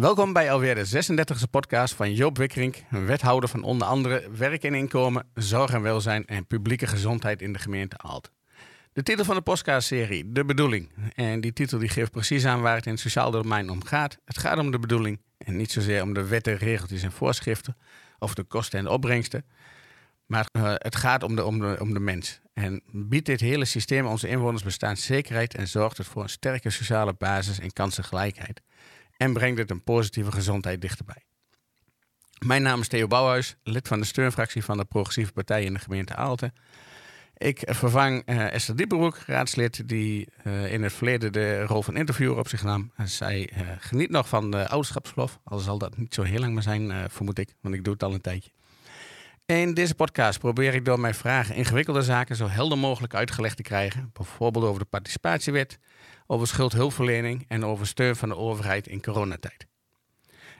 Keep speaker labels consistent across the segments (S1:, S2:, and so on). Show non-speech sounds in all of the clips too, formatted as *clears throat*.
S1: Welkom bij alweer de 36e podcast van Joop Wikkerink, wethouder van onder andere werk en inkomen, zorg en welzijn en publieke gezondheid in de gemeente Aalt. De titel van de podcastserie, De Bedoeling. En die titel die geeft precies aan waar het in het sociaal domein om gaat. Het gaat om de bedoeling en niet zozeer om de wetten, regeltjes en voorschriften of de kosten en opbrengsten. Maar uh, het gaat om de, om, de, om de mens. En biedt dit hele systeem onze inwoners bestaanszekerheid en zorgt het voor een sterke sociale basis en kansengelijkheid. En brengt het een positieve gezondheid dichterbij. Mijn naam is Theo Bouwhuis, lid van de steunfractie van de Progressieve Partij in de gemeente Aalten. Ik vervang uh, Esther Dieperbroek, raadslid, die uh, in het verleden de rol van interviewer op zich nam. Zij uh, geniet nog van de ouderschapsverlof, al zal dat niet zo heel lang meer zijn, vermoed ik, want ik doe het al een tijdje. In deze podcast probeer ik door mijn vragen ingewikkelde zaken zo helder mogelijk uitgelegd te krijgen. Bijvoorbeeld over de participatiewet, over schuldhulpverlening en over steun van de overheid in coronatijd.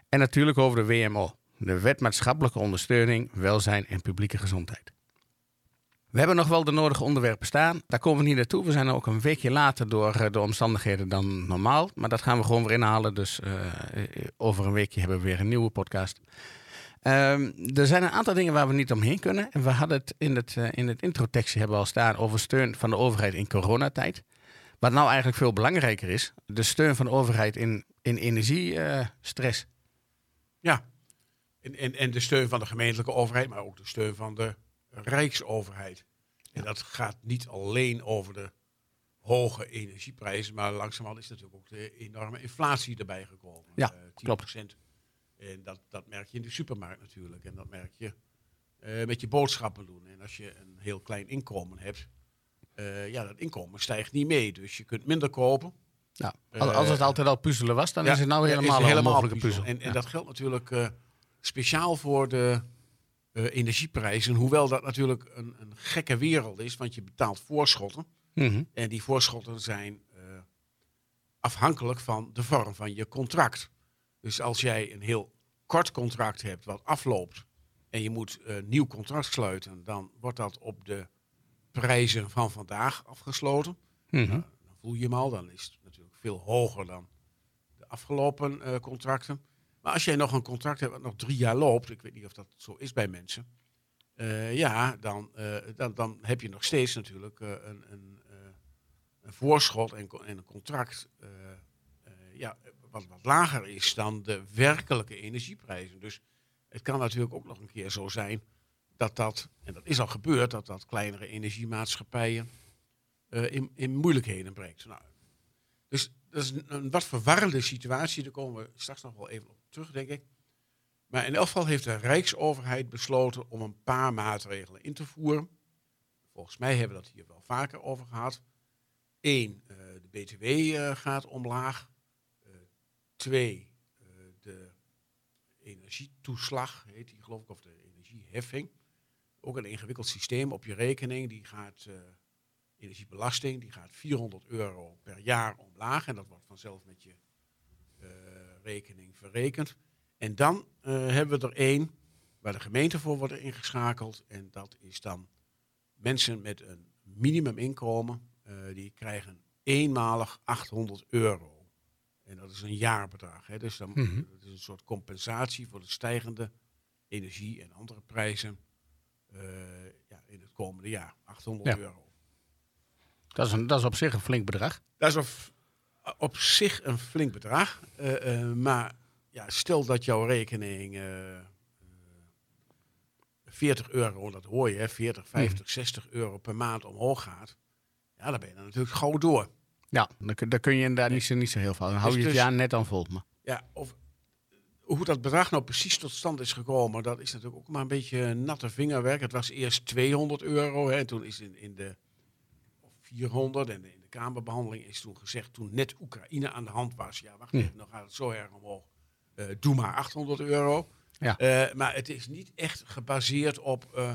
S1: En natuurlijk over de WMO, de Wet Maatschappelijke Ondersteuning, Welzijn en Publieke Gezondheid. We hebben nog wel de nodige onderwerpen staan. Daar komen we niet naartoe. We zijn ook een weekje later door de omstandigheden dan normaal. Maar dat gaan we gewoon weer inhalen. Dus uh, over een weekje hebben we weer een nieuwe podcast. Um, er zijn een aantal dingen waar we niet omheen kunnen. En we hadden het in het, uh, in het hebben al staan over steun van de overheid in coronatijd. Wat nou eigenlijk veel belangrijker is, de steun van de overheid in, in energiestress. Uh,
S2: ja, en, en, en de steun van de gemeentelijke overheid, maar ook de steun van de rijksoverheid. En dat gaat niet alleen over de hoge energieprijzen, maar langzamerhand is natuurlijk ook de enorme inflatie erbij gekomen.
S1: Ja, uh, 10%. klopt.
S2: En dat, dat merk je in de supermarkt natuurlijk. En dat merk je uh, met je boodschappen doen. En als je een heel klein inkomen hebt, uh, ja, dat inkomen stijgt niet mee. Dus je kunt minder kopen.
S1: Ja, als het altijd al puzzelen was, dan ja, is het nou helemaal,
S2: ja,
S1: een helemaal
S2: puzzel.
S1: puzzel.
S2: En, en dat geldt natuurlijk uh, speciaal voor de energieprijzen. Hoewel dat natuurlijk een, een, gekke wereld is, want je betaalt voorschotten.
S1: Mm -hmm.
S2: En die voorschotten zijn afhankelijk van de vorm van je contract. Dus als jij een heel kort contract hebt wat afloopt en je moet een nieuw contract sluiten, dan wordt dat op de prijzen van vandaag afgesloten.
S1: Mm -hmm.
S2: uh, dan voel je hem al, dan is het natuurlijk veel hoger dan de afgelopen uh, contracten. Maar als jij nog een contract hebt wat nog drie jaar loopt, ik weet niet of dat zo is bij mensen, uh, ja, dan, dan, dan heb je nog steeds natuurlijk een, een, een voorschot en, en, een contract ja, wat, wat lager is dan de werkelijke energieprijzen. Dus het kan natuurlijk ook nog een keer zo zijn dat dat, en dat is al gebeurd, dat dat kleinere energiemaatschappijen uh, in, in moeilijkheden brengt. Nou, dus dat is een, wat verwarrende situatie, daar komen we straks nog wel even op terug, denk ik. Maar in elk geval heeft de Rijksoverheid besloten om een paar maatregelen in te voeren. Volgens mij hebben we dat hier wel vaker over gehad. Eén, uh, de BTW uh, gaat omlaag. Twee, de energietoeslag, heet die geloof ik, of de energieheffing. Ook een ingewikkeld systeem op je rekening. Die gaat, uh, energiebelasting, die gaat 400 euro per jaar omlaag. En dat wordt vanzelf met je uh, rekening verrekend. En dan hebben we er één waar de gemeente voor wordt ingeschakeld. En dat is dan mensen met een minimuminkomen. die krijgen eenmalig 800 euro. En dat is een jaarbedrag. Hè? Dus dan,
S1: Mhm.
S2: mm -hmm. dat is een soort compensatie voor de stijgende energie en andere prijzen ja, in het komende jaar. 800
S1: Ja.
S2: euro.
S1: Dat is, een, dat is op zich een flink bedrag.
S2: Dat is op, op zich een flink bedrag. Uh, uh, maar ja, stel dat jouw rekening 40 euro, dat hoor je, hè, 40, 50, 60 euro per maand omhoog gaat. Ja, dan ben je dan natuurlijk gauw door.
S1: Ja, dan, kun- dan kun je inderdaad niet zo, niet zo heel veel. Dan hou je
S2: Dus-
S1: het
S2: dus-
S1: jaar net aan vol. Maar.
S2: Ja, of hoe dat bedrag nou precies tot stand is gekomen, dat is natuurlijk ook maar een beetje natte vingerwerk. Het was eerst 200 euro, hè, en toen is in, in de of 400 en in de Kamerbehandeling is toen gezegd, toen net Oekraïne aan de hand was, ja, wacht even, dan gaat het zo erg omhoog. Eh, doe maar 800 euro.
S1: Ja.
S2: Eh, maar het is niet echt gebaseerd op eh,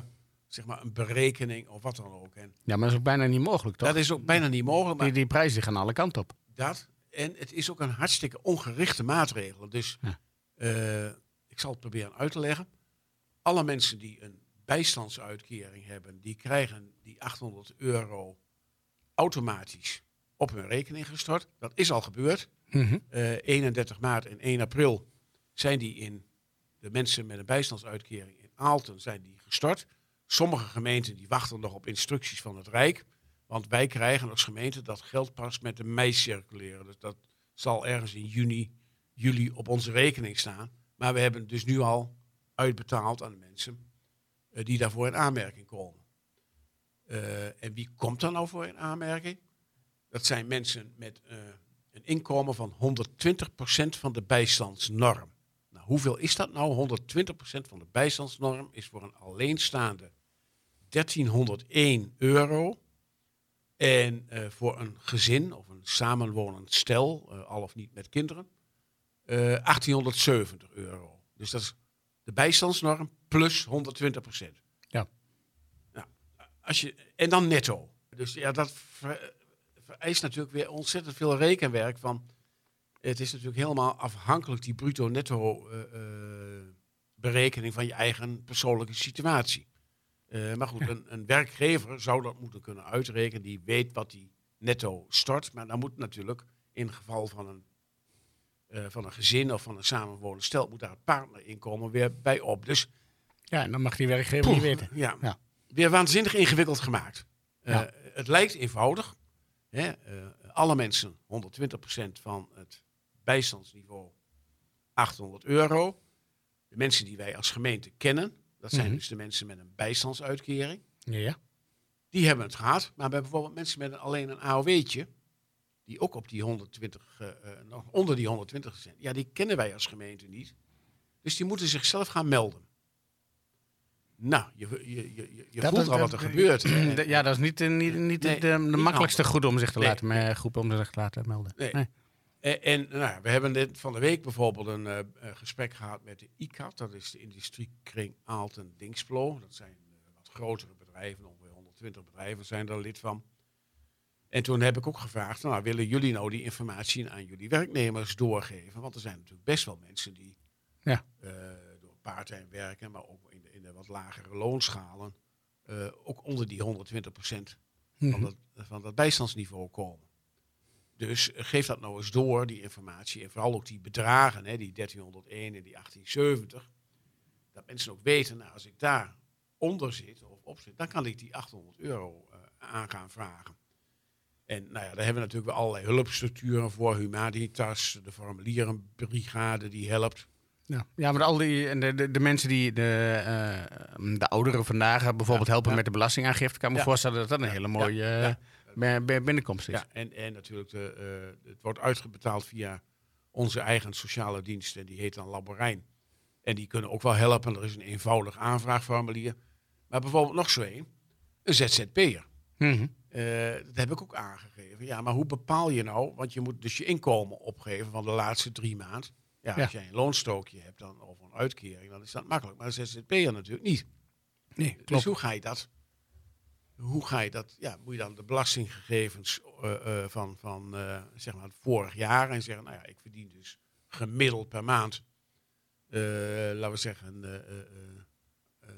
S2: zeg maar een berekening of wat dan ook. En
S1: Ja, maar dat is ook bijna niet mogelijk, toch?
S2: dat is ook bijna niet mogelijk. Maar
S1: die, die prijzen gaan alle kanten op.
S2: dat. En het is ook een hartstikke ongerichte maatregel. Dus
S1: Ja.
S2: Eh, ik zal het proberen uit te leggen. Alle mensen die een bijstandsuitkering hebben, die krijgen die 800 euro automatisch op hun rekening gestort. Dat is al gebeurd.
S1: Mhm.
S2: Eh, 31 maart en 1 april zijn die in de mensen met een bijstandsuitkering in Aalten zijn die gestort. Sommige gemeenten die wachten nog op instructies van het Rijk. Want wij krijgen als gemeente dat geld pas met de mei circuleren. Dus dat zal ergens in juni, juli op onze rekening staan. Maar we hebben dus nu al uitbetaald aan de mensen eh, die daarvoor in aanmerking komen. Eh, en wie komt er nou voor in aanmerking? Dat zijn mensen met eh, een inkomen van 120% van de bijstandsnorm. Nou, hoeveel is dat nou? 120% van de bijstandsnorm is voor een alleenstaande 1301 euro. En voor een gezin of een samenwonend stel, al of niet met kinderen, uh, 1870 euro. Dus dat is de bijstandsnorm plus 120 procent.
S1: Ja.
S2: Nou, als je, en dan netto. Dus ja, dat ver, vereist natuurlijk weer ontzettend veel rekenwerk. Van, het is natuurlijk helemaal afhankelijk, die bruto-netto berekening van je eigen persoonlijke situatie. Uh, maar goed, een, een, werkgever zou dat moeten kunnen uitrekenen. Die weet wat die netto stort. Maar dan moet natuurlijk in het geval van een, uh, van een gezin of van een samenwonen stel, moet daar het partnerinkomen weer bij op. Dus,
S1: ja, en dan mag die werkgever niet weten.
S2: Ja, ja, weer waanzinnig ingewikkeld gemaakt. Uh, ja. Het lijkt eenvoudig. Hè? alle mensen 120% van het bijstandsniveau 800 euro. De mensen die wij als gemeente kennen, dat zijn
S1: Mhm.
S2: dus de mensen met een bijstandsuitkering.
S1: Ja.
S2: Die hebben het gehad. Maar bij bijvoorbeeld mensen met een, alleen een AOW'tje, die ook op die 120, uh, uh, nog onder die 120 zijn, ja, die kennen wij als gemeente niet. Dus die moeten zichzelf gaan melden. Nou, je, je, je, je
S1: Dat-
S2: voelt al wat er gebeurt. *clears throat*
S1: Ja, dat is niet, eh, niet, niet
S2: Nee,
S1: de, de
S2: niet
S1: makkelijkste
S2: handig.
S1: groep om zich te
S2: Nee,
S1: laten, me- groep om zich te laten melden.
S2: Nee.
S1: Nee.
S2: En, en nou, we hebben dit van de week bijvoorbeeld een eh, eh, gesprek gehad met de ICAT. Dat is de industriekring Aalten Dingsplo. Dat zijn eh, wat grotere bedrijven, ongeveer 120 bedrijven zijn daar lid van. En toen heb ik ook gevraagd, nou, willen jullie nou die informatie aan jullie werknemers doorgeven? Want er zijn natuurlijk best wel mensen die
S1: Ja.
S2: eh, door part-time werken, maar ook in de, in de wat lagere loonschalen, eh, ook onder die 120% van,
S1: Mhm.
S2: dat, van dat bijstandsniveau komen. Dus geef dat nou eens door, die informatie. En vooral ook die bedragen, hè, die 1301 en die 1870. Dat mensen ook weten, nou, als ik daar onder zit of op zit, dan kan ik die 800 euro eh, aan gaan vragen. En nou ja, daar hebben we natuurlijk wel allerlei hulpstructuren voor. Humanitas, de formulierenbrigade die helpt.
S1: Ja, ja maar al die, en de, de, de mensen die, de, eh, de ouderen vandaag bijvoorbeeld
S2: Ja,
S1: helpen
S2: ja.
S1: met de belastingaangifte, kan ik me
S2: Ja.
S1: voorstellen dat dat een hele mooie eh, binnenkomst is.
S2: Ja, en, en natuurlijk, de, eh, het wordt uitbetaald via onze eigen sociale dienst. En die heet dan Laborijn. En die kunnen ook wel helpen. Er is een eenvoudig aanvraagformulier. Maar bijvoorbeeld nog zo een, een ZZP'er.
S1: Mhm.
S2: Eh, dat heb ik ook aangegeven. Ja, maar hoe bepaal je nou? Want je moet dus je inkomen opgeven van de laatste drie maanden. Ja,
S1: Ja.
S2: als jij een loonstookje hebt dan, of een uitkering, dan is dat makkelijk. Maar een ZZP'er natuurlijk niet.
S1: Nee,
S2: Dus
S1: klopt.
S2: hoe ga je dat? Hoe ga je dat? Ja, moet je dan de belastinggegevens eh, eh, van, van zeg maar het vorig jaar en zeggen, nou ja, ik verdien dus gemiddeld per maand, laten we zeggen, eh, eh, eh,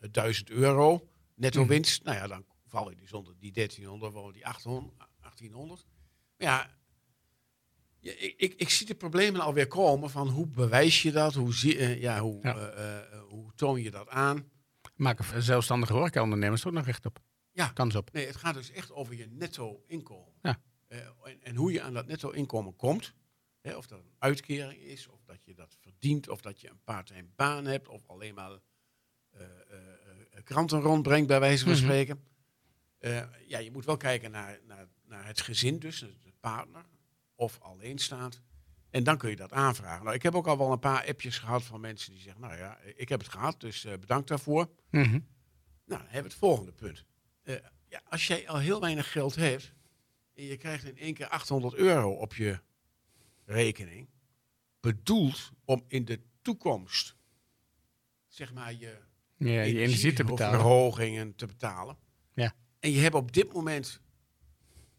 S2: ehm, 1000 euro netto
S1: Mhm.
S2: winst. Nou ja, dan val je dus onder die 1300 of die 800, 1800. Maar ja, ik, ik, ik zie de problemen alweer komen van hoe bewijs je dat? Hoe, zie, eh, ja, hoe,
S1: Ja.
S2: eh, eh, hoe toon je dat aan?
S1: Maken zelfstandige horecaondernemers ook nog recht op.
S2: Ja.
S1: Kans op.
S2: Nee, het gaat dus echt over je netto inkomen.
S1: Ja.
S2: En, en hoe je aan dat netto inkomen komt. Hè, of dat een uitkering is, of dat je dat verdient, of dat je een part-time baan hebt, of alleen maar kranten rondbrengt, bij wijze van
S1: Mhm.
S2: spreken. Eh, ja, je moet wel kijken naar, naar, naar het gezin, dus de partner, of alleenstaand. En dan kun je dat aanvragen. Nou, ik heb ook al wel een paar appjes gehad van mensen die zeggen, nou ja, ik heb het gehad, dus eh, bedankt daarvoor.
S1: Mhm.
S2: Nou, dan hebben we het volgende punt. Eh, ja, als jij al heel weinig geld hebt en je krijgt in één keer 800 euro op je rekening, bedoeld om in de toekomst, zeg maar, je,
S1: Ja, je energie te betalen.
S2: verhogingen te betalen.
S1: Ja.
S2: En je hebt op dit moment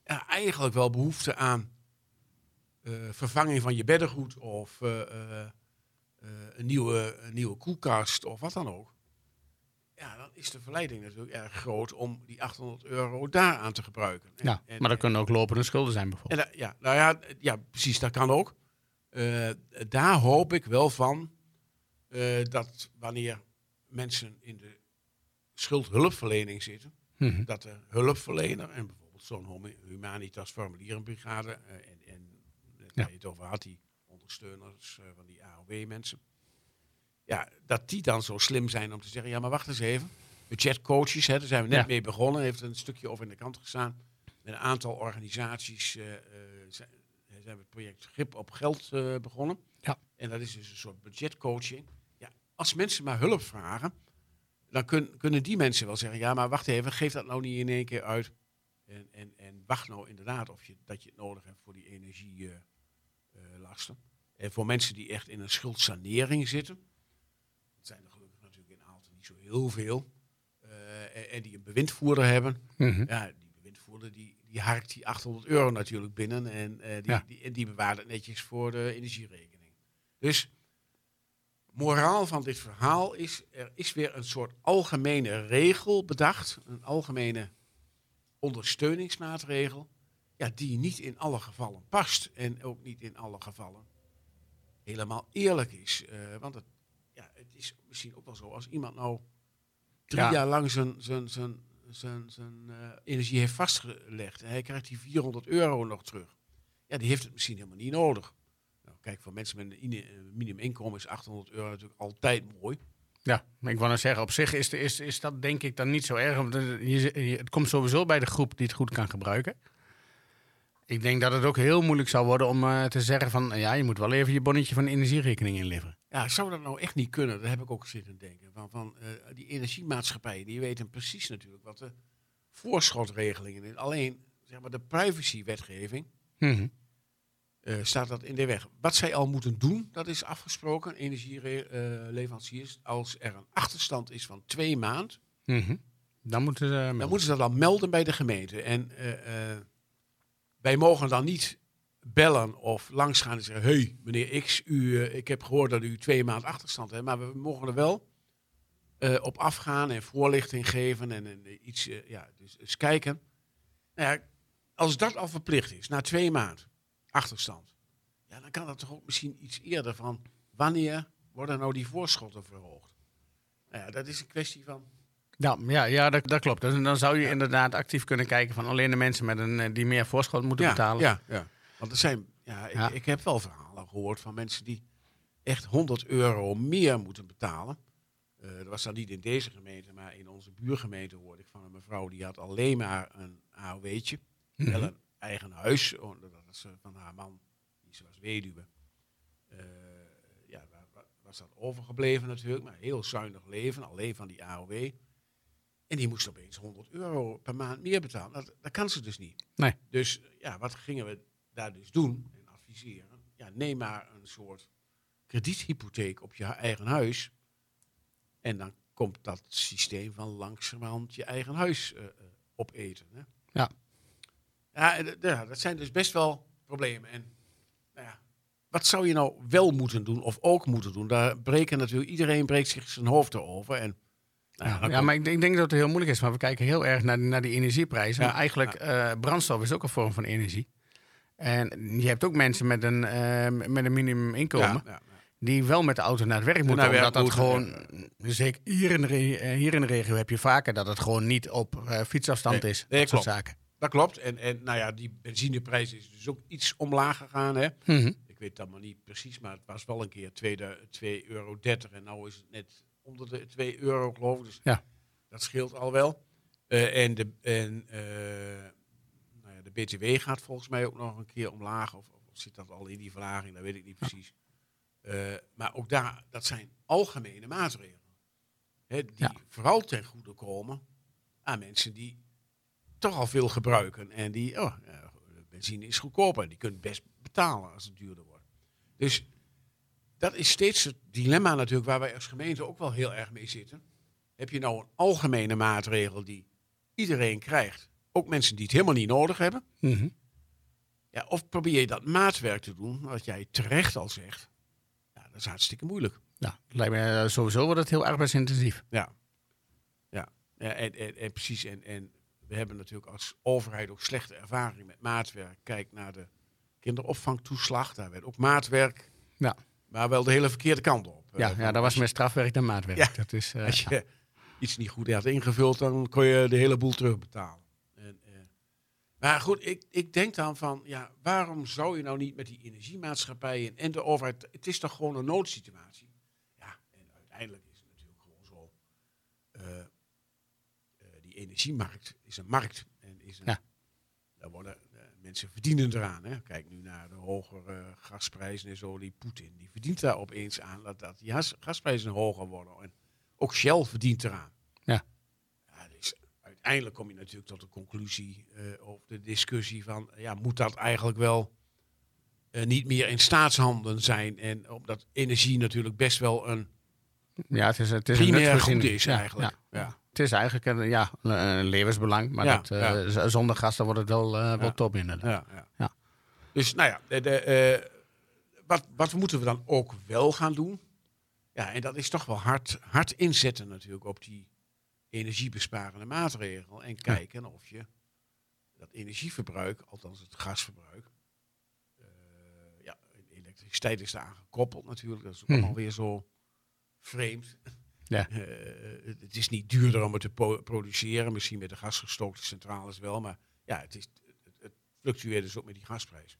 S2: ja, eigenlijk wel behoefte aan eh, vervanging van je beddengoed of eh, eh, een, nieuwe, een nieuwe koelkast of wat dan ook. Ja, dan is de verleiding natuurlijk erg groot om die 800 euro daaraan te gebruiken. En-
S1: Ja,
S2: en-
S1: maar dat kunnen ook lopende schulden zijn bijvoorbeeld.
S2: en, ja, nou ja, ja, precies, dat kan ook. Daar hoop ik wel van dat wanneer mensen in de schuldhulpverlening zitten,
S1: Mhm.
S2: dat de hulpverlener en bijvoorbeeld zo'n Hum- Humanitas formulierenbrigade eh, en, en
S1: Ja.
S2: waar je het over had, die ondersteuners eh, van die AOW-mensen, ja, dat die dan zo slim zijn om te zeggen, ja maar wacht eens even, budgetcoaches, hè, daar zijn we net
S1: Ja.
S2: mee begonnen, heeft een stukje over in de kant gestaan, met een aantal organisaties eh, eh, zijn, zijn we het project Grip op Geld eh, begonnen.
S1: Ja.
S2: En dat is dus een soort budgetcoaching. Ja, als mensen maar hulp vragen, dan kun- kunnen die mensen wel zeggen, ja, maar wacht even, geef dat nou niet in één keer uit. En, en, en wacht nou inderdaad of je, dat je het nodig hebt voor die energielasten. en voor mensen die echt in een schuldsanering zitten, dat zijn er gelukkig natuurlijk in Aalten niet zo heel veel, eh, en, en die een bewindvoerder hebben,
S1: Mhm.
S2: ja, die bewindvoerder die, die harkt die 800 euro natuurlijk binnen en, eh, die,
S1: Ja.
S2: die, en die bewaart het netjes voor de energierekening. Dus moraal van dit verhaal is, er is weer een soort algemene regel bedacht, een algemene ondersteuningsmaatregel, ja, die niet in alle gevallen past en ook niet in alle gevallen helemaal eerlijk is. Eh, want het, ja, het is misschien ook wel zo, als iemand nou drie
S1: Ja.
S2: jaar lang zijn, zijn, zijn, zijn, zijn eh, energie heeft vastgelegd en hij krijgt die 400 euro nog terug, ja, die heeft het misschien helemaal niet nodig. Kijk, voor mensen met een eh, minimuminkomen is 800 euro natuurlijk altijd mooi.
S1: Ja, maar ik wou nou zeggen, op zich is, de, is, is dat denk ik dan niet zo erg. Want het komt sowieso bij de groep die het goed kan gebruiken. Ik denk dat het ook heel moeilijk zou worden om eh, te zeggen van... ja, je moet wel even je bonnetje van de energierekening inleveren.
S2: Ja, zou dat nou echt niet kunnen? Daar heb ik ook zitten denken. Van, van eh, die energiemaatschappijen, die weten precies natuurlijk wat de voorschotregelingen is. Alleen, zeg maar, de privacywetgeving eh, staat dat in de weg. Wat zij al moeten doen, dat is afgesproken, energieleveranciers. als er een achterstand is van twee maanden,
S1: Mhm. Dan moeten ze...
S2: dan moeten ze dat dan melden bij de gemeente. En eh, eh, wij mogen dan niet bellen of langsgaan en zeggen... hey, meneer X, u, eh, ik heb gehoord dat u twee maanden achterstand hebt... maar we mogen er wel eh, op afgaan en voorlichting geven en, en iets... eh, ja, dus eens kijken. Nou ja, als dat al verplicht is, na twee maanden achterstand... ja, dan kan dat toch ook misschien iets eerder van... wanneer worden nou die voorschotten verhoogd? Nou ja, dat is een kwestie van...
S1: Ja, ja, ja dat, dat klopt. Dus dan zou je inderdaad actief kunnen kijken van alleen de mensen met een, eh, die meer voorschot moeten
S2: ja,
S1: betalen.
S2: Ja, ja. Want er zijn, ja, ik,
S1: Ja.
S2: ik heb wel verhalen gehoord van mensen die echt 100 euro meer moeten betalen. Eh, dat was dan niet in deze gemeente, maar in onze buurgemeente hoorde ik van een mevrouw die had alleen maar een AOW'tje.
S1: Mhm.
S2: Wel een eigen huis, oh, dat eh, van haar man, die ze was weduwe. Eh, ja, wa- wa- was dat overgebleven natuurlijk, maar heel zuinig leven, alleen van die AOW. En die moest opeens 100 euro per maand meer betalen. Dat, dat kan ze dus niet.
S1: Nee.
S2: Dus ja, wat gingen we daar dus doen en adviseren? Ja, neem maar een soort krediethypotheek op je eigen huis. En dan komt dat systeem van langzamerhand je eigen huis eh, eh, opeten. Hè?
S1: Ja.
S2: Ja, eh, ja, dat zijn dus best wel problemen. En nou ja, wat zou je nou wel moeten doen of ook moeten doen? Daar breken natuurlijk, iedereen breekt zich zijn hoofd erover. En, nou,
S1: Ja, maar ik denk, ik denk dat het heel moeilijk is. Maar we kijken heel erg naar, naar die energieprijzen.
S2: Ja,
S1: eigenlijk, eh, brandstof is ook een vorm van energie. En je hebt ook mensen met een, eh, met een minimuminkomen... die wel met de auto naar het werk moeten. omdat dat
S2: moeten,
S1: gewoon... Zeker hier in, de hier in de regio heb je vaker dat het gewoon niet op fietsafstand
S2: Nee,
S1: is.
S2: nee,
S1: dat soort zaken.
S2: Dat klopt. En, en nou ja, die benzineprijs is dus ook iets omlaag gegaan. Hè?
S1: Mhm.
S2: Ik weet dat maar niet precies, maar het was wel een keer 2,30 euro. En nu is het net onder de 2 euro, geloof ik. Dus
S1: Ja.
S2: dat scheelt al wel. Eh, en de, en, eh, nou ja, de BTW gaat volgens mij ook nog een keer omlaag. Of, of zit dat al in die verlaging? Dat weet ik niet precies. Eh, maar ook daar, dat zijn algemene maatregelen. Hè, die
S1: Ja.
S2: vooral ten goede komen aan mensen die toch al veel gebruiken. En die, oh, ja, benzine is goedkoper. Die kunnen best betalen als het duurder wordt. Dus dat is steeds het dilemma natuurlijk waar wij als gemeente ook wel heel erg mee zitten. Heb je nou een algemene maatregel die iedereen krijgt, ook mensen die het helemaal niet nodig hebben?
S1: Mhm.
S2: Ja, of probeer je dat maatwerk te doen, wat jij terecht al zegt. Ja, dat is hartstikke moeilijk.
S1: Ja, het lijkt me eh, sowieso wordt het heel arbeidsintensief.
S2: Ja, ja. ja en, en, en precies. En, en we hebben natuurlijk als overheid ook slechte ervaring met maatwerk. Kijk naar de kinderopvangtoeslag. Daar werd ook maatwerk.
S1: Ja.
S2: Maar wel de hele verkeerde kant op.
S1: Ja,
S2: Eh,
S1: ja, dat was meer strafwerk dan maatwerk.
S2: Ja.
S1: Dat is, eh,
S2: Als je iets niet goed had ingevuld, dan kon je de hele boel terugbetalen. En, eh, maar goed, ik, ik denk dan van, ja, waarom zou je nou niet met die energiemaatschappijen en de overheid... Het is toch gewoon een noodsituatie? Ja, en uiteindelijk is het natuurlijk gewoon zo... eh, eh, die energiemarkt is een markt. En is een,
S1: Ja.
S2: daar worden, eh, mensen verdienen eraan. Hè. Kijk nu naar de hogere gasprijzen en zo. Die Poetin, die verdient daar opeens aan dat, dat die gas- gasprijzen hoger worden. En ook Shell verdient eraan.
S1: Ja.
S2: Ja, dus uiteindelijk kom je natuurlijk tot de conclusie eh of de discussie van, ja, moet dat eigenlijk wel eh, niet meer in staatshanden zijn? En omdat energie natuurlijk best wel een
S1: ja, het is, het is
S2: primair goed is
S1: Ja,
S2: eigenlijk.
S1: ja.
S2: Ja.
S1: Het is eigenlijk een, ja, een levensbelang, maar
S2: Ja,
S1: dat, eh,
S2: ja.
S1: zonder gas dan wordt het wel, eh, wel top inderdaad.
S2: Ja, ja.
S1: Ja.
S2: Dus nou ja, de, de, eh, wat, wat moeten we dan ook wel gaan doen? Ja, en dat is toch wel hard, hard inzetten natuurlijk op die energiebesparende maatregel. En kijken of je dat energieverbruik, althans het gasverbruik, ja, elektriciteit is daar gekoppeld natuurlijk. Dat is ook
S1: Hmm.
S2: allemaal weer zo vreemd.
S1: Ja.
S2: Eh, het- is niet duurder om het te produceren. Misschien met de gasgestookte centrales wel. Maar ja, het, is, het, fluctueert dus ook met die gasprijs.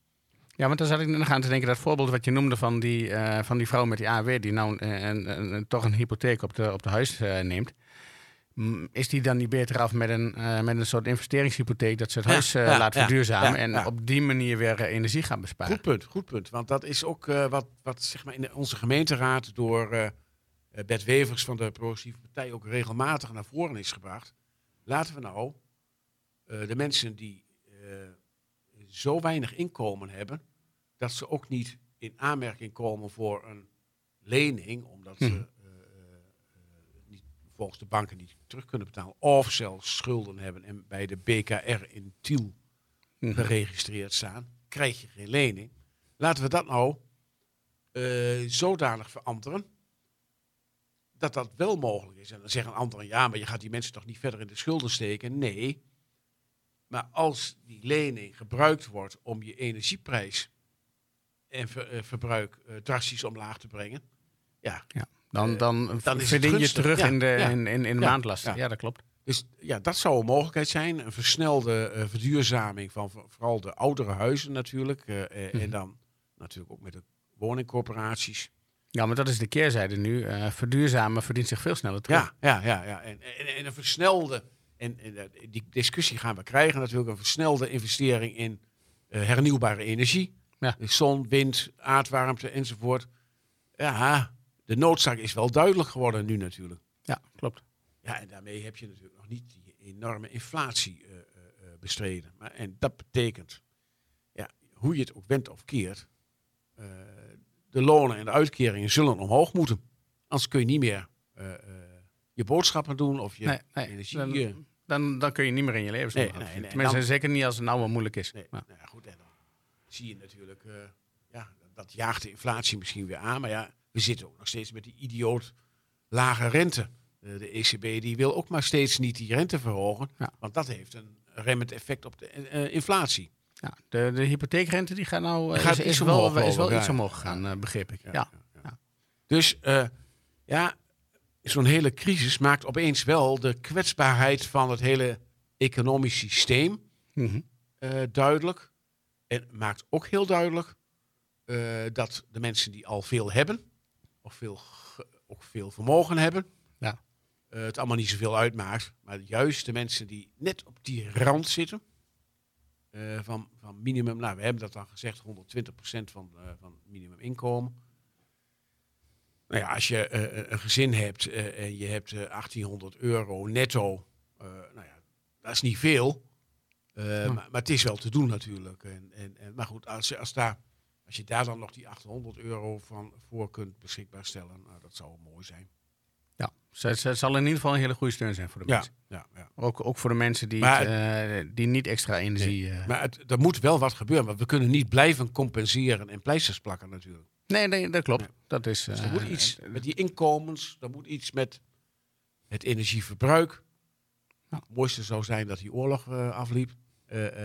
S1: Ja, want dan zat ik nog aan te denken, dat voorbeeld wat je noemde van die, eh, van die vrouw met die AW, die nou een, een- een- toch een hypotheek op de, op de huis eh, neemt. Mm, Is die dan niet beter af met een, met een soort investeringshypotheek dat ze het
S2: Ja,
S1: huis
S2: ja,
S1: laat
S2: ja,
S1: verduurzamen en op die manier weer energie gaan besparen?
S2: Goed punt, goed punt. Want dat is ook wat, wat zeg maar in onze gemeenteraad door Bert Wevers van de Progressieve Partij ook regelmatig naar voren is gebracht. Laten we nou eh, de mensen die eh, zo weinig inkomen hebben, dat ze ook niet in aanmerking komen voor een lening, omdat ze eh, eh, niet, volgens de banken niet terug kunnen betalen, of zelfs schulden hebben en bij de BKR in Tiel
S1: Mhm.
S2: geregistreerd staan, krijg je geen lening. Laten we dat nou eh, zodanig veranderen dat dat wel mogelijk is. En dan zeggen anderen, ja, maar je gaat die mensen toch niet verder in de schulden steken? Nee. Maar als die lening gebruikt wordt om je energieprijs en ver- eh, verbruik eh, drastisch omlaag te brengen, ja,
S1: Dan,
S2: Eh,
S1: dan,
S2: dan
S1: verdien je terug
S2: Ja,
S1: in de,
S2: ja.
S1: in, in, in de
S2: Ja,
S1: maandlasten. Ja.
S2: ja.
S1: dat klopt.
S2: Dus ja, dat zou een mogelijkheid zijn. Een versnelde verduurzaming van vo- vooral de oudere huizen natuurlijk. eh,
S1: Mhm.
S2: En dan natuurlijk ook met de woningcorporaties.
S1: Ja, maar dat is de keerzijde nu. Eh, verduurzamen verdient zich veel sneller terug.
S2: Ja, ja, ja. ja. En, en, en een versnelde, en, en eh, die discussie gaan we krijgen natuurlijk, een versnelde investering in eh, hernieuwbare energie.
S1: Ja.
S2: Dus Zon, wind, aardwarmte enzovoort. Ja, de noodzaak is wel duidelijk geworden nu natuurlijk.
S1: Ja, klopt.
S2: Ja, en daarmee heb je natuurlijk nog niet die enorme inflatie bestreden. Maar, en dat betekent, ja, hoe je het ook wendt of keert, de lonen en de uitkeringen zullen omhoog moeten. Anders kun je niet meer eh, eh, je boodschappen doen of je
S1: Nee, nee,
S2: energie...
S1: dan- Dan, dan kun je niet meer in je leven
S2: Nee.
S1: Tenminste,
S2: Dan-
S1: zeker niet als het nou wel moeilijk is.
S2: nee, nou ja, goed, en dan zie je natuurlijk, eh, ja, dat jaagt de inflatie misschien weer aan. Maar ja, we zitten ook nog steeds met die idioot lage rente. De ECB die wil ook maar steeds niet die rente verhogen.
S1: Ja.
S2: Want dat heeft een remmend effect op de inflatie.
S1: Ja, de, de hypotheekrente die gaat nou eh,
S2: Gaat
S1: is, wel, is wel iets omhoog
S2: ja.
S1: gegaan, eh, begreep ik. Ja.
S2: Dus eh, ja, zo'n hele crisis maakt opeens wel de kwetsbaarheid van het hele economisch systeem
S1: Mhm.
S2: duidelijk. En maakt ook heel duidelijk dat de mensen die al veel hebben, of veel, ook veel vermogen hebben,
S1: Ja.
S2: het allemaal niet zoveel uitmaakt. Maar juist de mensen die net op die rand zitten, eh, van, van minimum, nou we hebben dat dan gezegd, 120% van, eh van minimum inkomen. Nou ja, als je eh, een gezin hebt en je hebt eh, 1800 euro netto, nou ja, dat is niet veel. Maar, maar het is wel te doen natuurlijk. En, en, en, maar goed, als je, als, daar, als je daar dan nog die 800 euro van voor kunt beschikbaar stellen, nou, dat zou mooi zijn.
S1: Ja, ze- het, het zal in ieder geval een hele goede steun zijn voor de mensen.
S2: ja, ja.
S1: Ook, ook voor de mensen die, het, eh, die niet extra energie... eh,
S2: Maar het, er moet wel wat gebeuren, want we kunnen niet blijven compenseren en pleisters plakken natuurlijk.
S1: nee, nee, dat klopt.
S2: Nee.
S1: Dat is,
S2: Dus er
S1: eh,
S2: moet iets met die inkomens, er moet iets met het energieverbruik.
S1: Ja.
S2: Het mooiste zou zijn dat die oorlog afliep.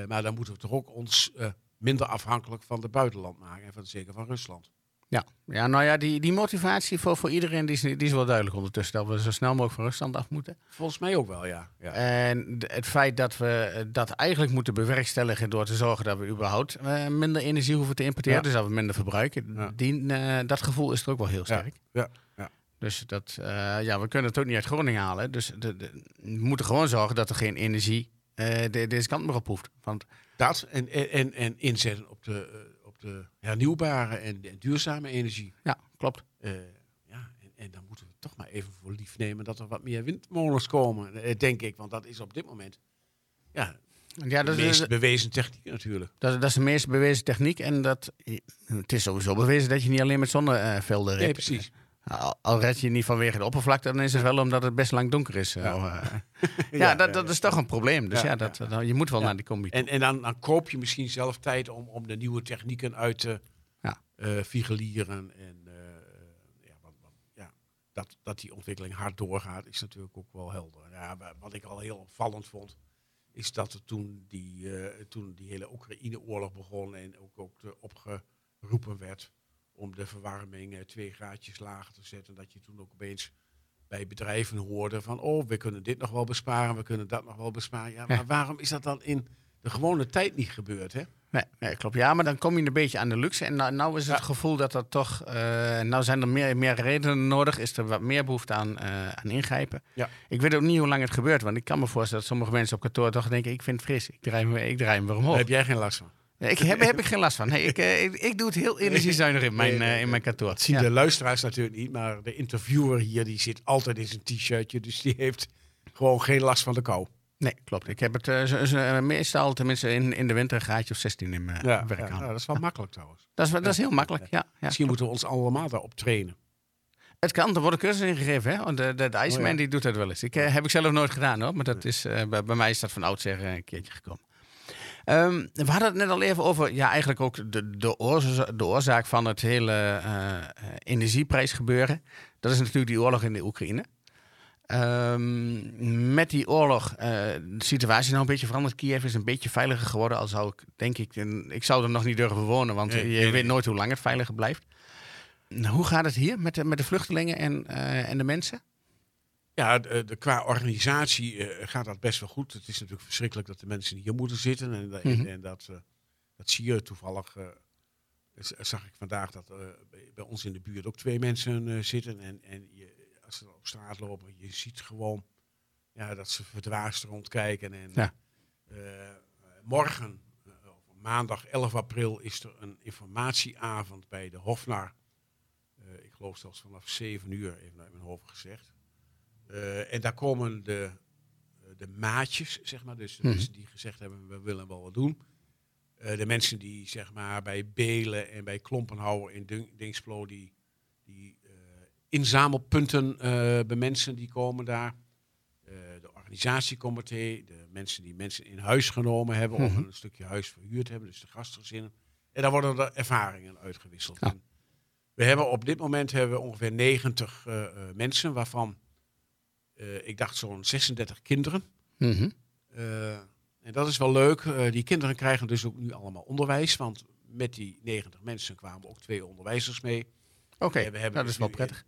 S2: Maar dan moeten we toch ook ons minder afhankelijk van de buitenland maken. En van, zeker van Rusland.
S1: Ja, ja nou ja, die, die motivatie voor, voor iedereen die is, die is wel duidelijk ondertussen. Dat we zo snel mogelijk van Rusland af moeten.
S2: Volgens mij ook wel, ja. ja.
S1: En het feit dat we eh, dat eigenlijk moeten bewerkstelligen door te zorgen dat we überhaupt eh, minder energie hoeven te importeren.
S2: Ja.
S1: Dus dat we minder verbruiken.
S2: Ja.
S1: Die, eh, dat gevoel is er ook wel heel sterk.
S2: ja, ja.
S1: Dus dat, ja, we kunnen het ook niet uit Groningen halen. Dus de, de- we moeten gewoon zorgen dat er geen energie de, deze kant meer op hoeft. Want
S2: Dat en, en, en, en inzetten op de hernieuwbare en, en duurzame energie.
S1: ja, klopt.
S2: Eh, ja, en, en dan moeten we toch maar even voor lief nemen dat er wat meer windmolens komen, eh, denk ik. Want dat is op dit moment ja,
S1: Ja,
S2: de
S1: dat, is,
S2: meest bewezen techniek natuurlijk.
S1: dat, dat is de meest bewezen techniek. En dat, het is sowieso bewezen dat je niet alleen met zonnevelden
S2: Nee,
S1: redt.
S2: precies.
S1: Al, al red je niet vanwege de oppervlakte, dan is het wel omdat het best lang donker is.
S2: Ja.
S1: Oh, eh. *laughs* ja, dat, dat is toch een probleem. Dus ja, dat, dat- je moet wel naar die combi.
S2: En, en dan, dan koop je misschien zelf tijd om, om de nieuwe technieken uit te
S1: Ja.
S2: eh, figelieren. En eh, ja, ja, dat, dat die ontwikkeling hard doorgaat, is natuurlijk ook wel helder. Ja, wa- wat ik al heel opvallend vond, is dat toen die, eh, toen die hele Oekraïne-oorlog begon en ook, ook de opgeroepen werd om de verwarming eh, twee graadjes lager te zetten, dat je toen ook opeens bij bedrijven hoorde van, oh, we kunnen dit nog wel besparen, we kunnen dat nog wel besparen. Ja, maar waarom is dat dan in de gewone tijd niet gebeurd, hè?
S1: Nee, nee, klopt. Ja, maar dan kom je een beetje aan de luxe. En nou, nou is het
S2: Ja.
S1: gevoel dat er toch... eh, nou zijn er meer, meer redenen nodig. Is er wat meer behoefte aan, eh, aan ingrijpen.
S2: Ja.
S1: Ik weet ook niet hoe lang het gebeurt. Want ik kan me voorstellen dat sommige mensen op kantoor toch denken... ik vind het fris, ik draai hem, ik draai hem weer omhoog.
S2: Daar heb jij geen last van.
S1: Ik heb, heb ik geen last van. Nee, ik, eh, ik, ik doe het heel energiezuinig in mijn,
S2: Nee,
S1: eh, in mijn kantoor.
S2: Dat zien
S1: Ja.
S2: de luisteraars natuurlijk niet, maar de interviewer hier die zit altijd in zijn t-shirtje, dus die heeft gewoon geen last van de kou.
S1: Nee, klopt. Ik heb het eh, zo- zo- meestal, tenminste in, in de winter, een graadje of 16 in mijn
S2: Ja,
S1: werk aan.
S2: ja, dat is wel makkelijk trouwens.
S1: Dat is, dat is heel makkelijk, ja. ja.
S2: Misschien moeten we ons allemaal daarop trainen.
S1: Het kan, er worden cursussen ingegeven. Hè? Want de, de, de IJsman
S2: Oh,
S1: die doet dat wel eens. Ik, heb ik zelf nooit gedaan hoor. Maar dat is, bij, bij mij is dat van oudsher eh, een keertje gekomen. Ehm, we hadden het net al even over, ja, eigenlijk ook de, de, oorza- de oorzaak van het hele eh, eh, energieprijsgebeuren. Dat is natuurlijk die oorlog in de Oekraïne. Ehm, met die oorlog, eh, de situatie is nou een beetje veranderd. Kiev is een beetje veiliger geworden. Al zou ik, denk ik, en ik zou er nog niet durven wonen, want
S2: Nee,
S1: je
S2: nee,
S1: weet
S2: nee.
S1: nooit hoe lang het veiliger blijft. Hoe gaat het hier met de, met de vluchtelingen en, eh, en de mensen?
S2: Ja, de, de- qua organisatie eh, gaat dat best wel goed. Het is natuurlijk verschrikkelijk dat de mensen hier moeten zitten. En, da- en,
S1: Mhm.
S2: en dat, eh, dat zie je toevallig. eh, z- zag ik vandaag dat eh, bij, ons in de buurt ook twee mensen eh, zitten. En, en je, als ze op straat lopen, je ziet gewoon ja, dat ze verdwaasd rondkijken. En,
S1: Ja.
S2: eh, morgen, eh, maandag 11 april, is er een informatieavond bij de Hofnar. Eh, ik geloof zelfs vanaf 7 uur, even uit mijn hoofd gezegd. Eh, en daar komen de, eh, de maatjes, zeg maar, dus de
S1: Mhm.
S2: mensen die gezegd hebben, we willen wel wat doen. Eh, de mensen die, zeg maar, bij Belen en bij Klompenhouwer in Ding- Dingsplo, die, die eh, inzamelpunten bemensen, die komen daar. De organisatiecomité, de mensen die mensen in huis genomen hebben of
S1: Mhm.
S2: een stukje huis verhuurd hebben, dus de gastgezinnen. En daar worden er ervaringen uitgewisseld.
S1: Ja.
S2: We hebben op dit moment hebben we ongeveer 90 eh, eh, mensen, waarvan eh, ik dacht zo'n 36 kinderen.
S1: Mhm.
S2: Eh, en dat is wel leuk. Eh, die kinderen krijgen dus ook nu allemaal onderwijs. Want met die 90 mensen kwamen ook twee onderwijzers mee.
S1: Oké,
S2: hebben
S1: dat
S2: dus
S1: is wel
S2: nu
S1: prettig.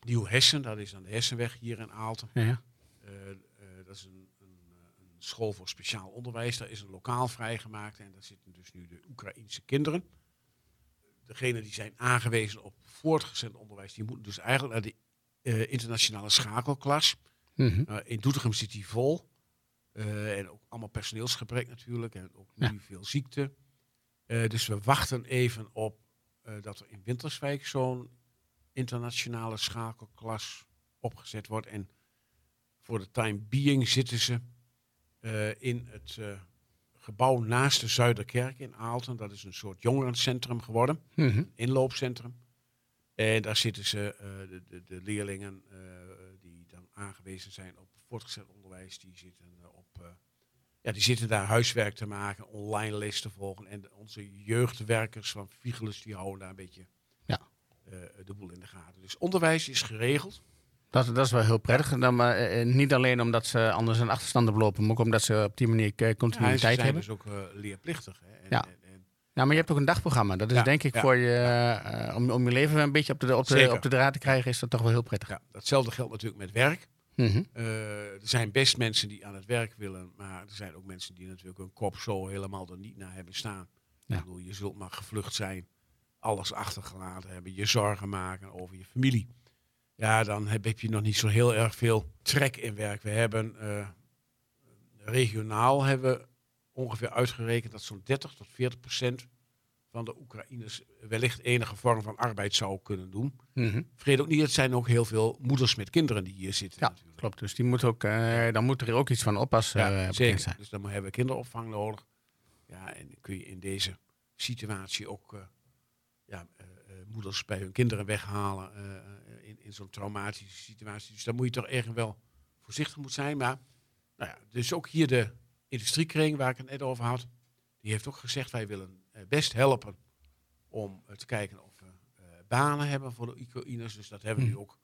S2: Nieuw Hessen, dat is aan de Hessenweg hier in Aalten.
S1: Ja,
S2: dat is een, een, een school voor speciaal onderwijs. Daar is een lokaal vrijgemaakt. En daar zitten dus nu de Oekraïense kinderen. Degenen die zijn aangewezen op voortgezet onderwijs, die moeten dus eigenlijk naar de internationale schakelklas.
S1: Mhm.
S2: Uh, in Doetinchem zit die vol. Uh, en ook allemaal personeelsgebrek natuurlijk. En ook nu
S1: Ja.
S2: veel ziekte. Dus we wachten even op dat er in Winterswijk zo'n internationale schakelklas opgezet wordt. En voor de time being zitten ze uh, in het uh, gebouw naast de Zuiderkerk in Aalten. Dat is een soort jongerencentrum geworden.
S1: Mhm.
S2: Inloopcentrum. En daar zitten ze, uh, de, de, de, leerlingen uh, die dan aangewezen zijn op voortgezet onderwijs, die zitten uh, op. Uh, ja, die zitten daar huiswerk te maken, online les te volgen. En onze jeugdwerkers van Vigelus, die houden daar een beetje
S1: Ja.
S2: de boel in de gaten. Dus onderwijs is geregeld.
S1: Dat, dat is wel heel prettig. Dan, maar, eh, niet alleen omdat ze anders een achterstand lopen, maar ook omdat ze op die manier eh,
S2: Ja, ze
S1: continuïteit
S2: zijn
S1: hebben.
S2: dus ook leerplichtig. Hè. En,
S1: Ja.
S2: en, en
S1: Ja, maar je hebt ook een dagprogramma. Dat is
S2: Ja,
S1: denk ik
S2: ja,
S1: voor je, eh, om, om je leven een beetje op de, op, de, op de draad te krijgen, is dat toch wel heel prettig.
S2: Ja, datzelfde geldt natuurlijk met werk.
S1: Mhm.
S2: Eh, er zijn best mensen die aan het werk willen, maar er zijn ook mensen die natuurlijk hun kop zo helemaal er niet naar hebben staan.
S1: Ja.
S2: Ik bedoel, je zult maar gevlucht zijn, alles achtergelaten hebben, je zorgen maken over je familie. Ja, dan heb, heb je nog niet zo heel erg veel trek in werk. We hebben eh, regionaal hebben we ongeveer uitgerekend dat zo'n 30 tot 40 procent van de Oekraïners wellicht enige vorm van arbeid zou kunnen doen.
S1: Mhm.
S2: Vergeet ook niet, het zijn ook heel veel moeders met kinderen die hier zitten.
S1: Ja,
S2: natuurlijk.
S1: klopt. Dus die moet ook, eh, dan moet er ook iets van oppas eh,
S2: Ja, zeker.
S1: zijn.
S2: Dus dan hebben we kinderopvang nodig. Ja, en kun je in deze situatie ook eh, ja, moeders bij hun kinderen weghalen in, in zo'n traumatische situatie. Dus daar moet je toch erg wel voorzichtig moet zijn. Maar nou ja, dus ook hier de industriekring waar ik het net over had, die heeft ook gezegd wij willen eh, best helpen om eh, te kijken of we eh, banen hebben voor de Oekraïners. Dus dat hebben we nu
S1: Hm.
S2: ook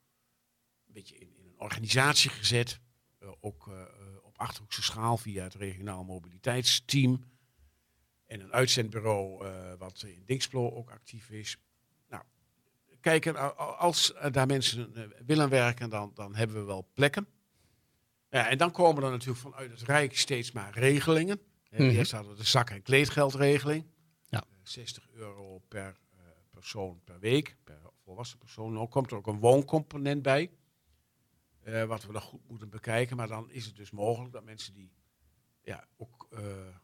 S2: een beetje in, in een organisatie gezet. Ook op Achterhoekse schaal via het regionaal mobiliteitsteam. En een uitzendbureau wat in Dingsplo ook actief is. Nou, kijken, als daar mensen willen werken, dan, dan hebben we wel plekken. Ja, en dan komen er natuurlijk vanuit het Rijk steeds maar regelingen. Eh,
S1: Mhm.
S2: Eerst hadden we de zak- en kleedgeldregeling.
S1: Ja.
S2: Eh, 60 euro per eh, persoon per week, per volwassen persoon. Nou komt er ook een wooncomponent bij. eh, wat we nog goed moeten bekijken. Maar dan is het dus mogelijk dat mensen die ja, ook eh, eh,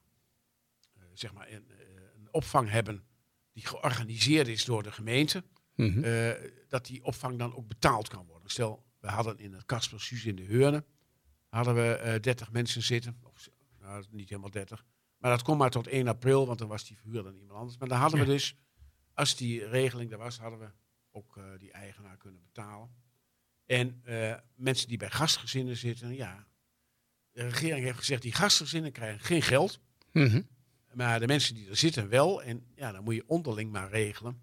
S2: zeg maar een, eh, een opvang hebben die georganiseerd is door de gemeente,
S1: Mhm.
S2: eh, dat die opvang dan ook betaald kan worden. Stel, we hadden in het Kasper Suus in de Heurne, hadden we eh 30 mensen zitten. Of, nou, niet helemaal 30. Maar dat kon maar tot 1 april, want dan was die verhuurder dan iemand anders. Maar dan hadden we dus, als die regeling er was, hadden we ook eh, die eigenaar kunnen betalen. En eh, mensen die bij gastgezinnen zitten, ja. De regering heeft gezegd, die gastgezinnen krijgen geen geld.
S1: Mhm.
S2: Maar de mensen die er zitten wel. En ja, dan moet je onderling maar regelen.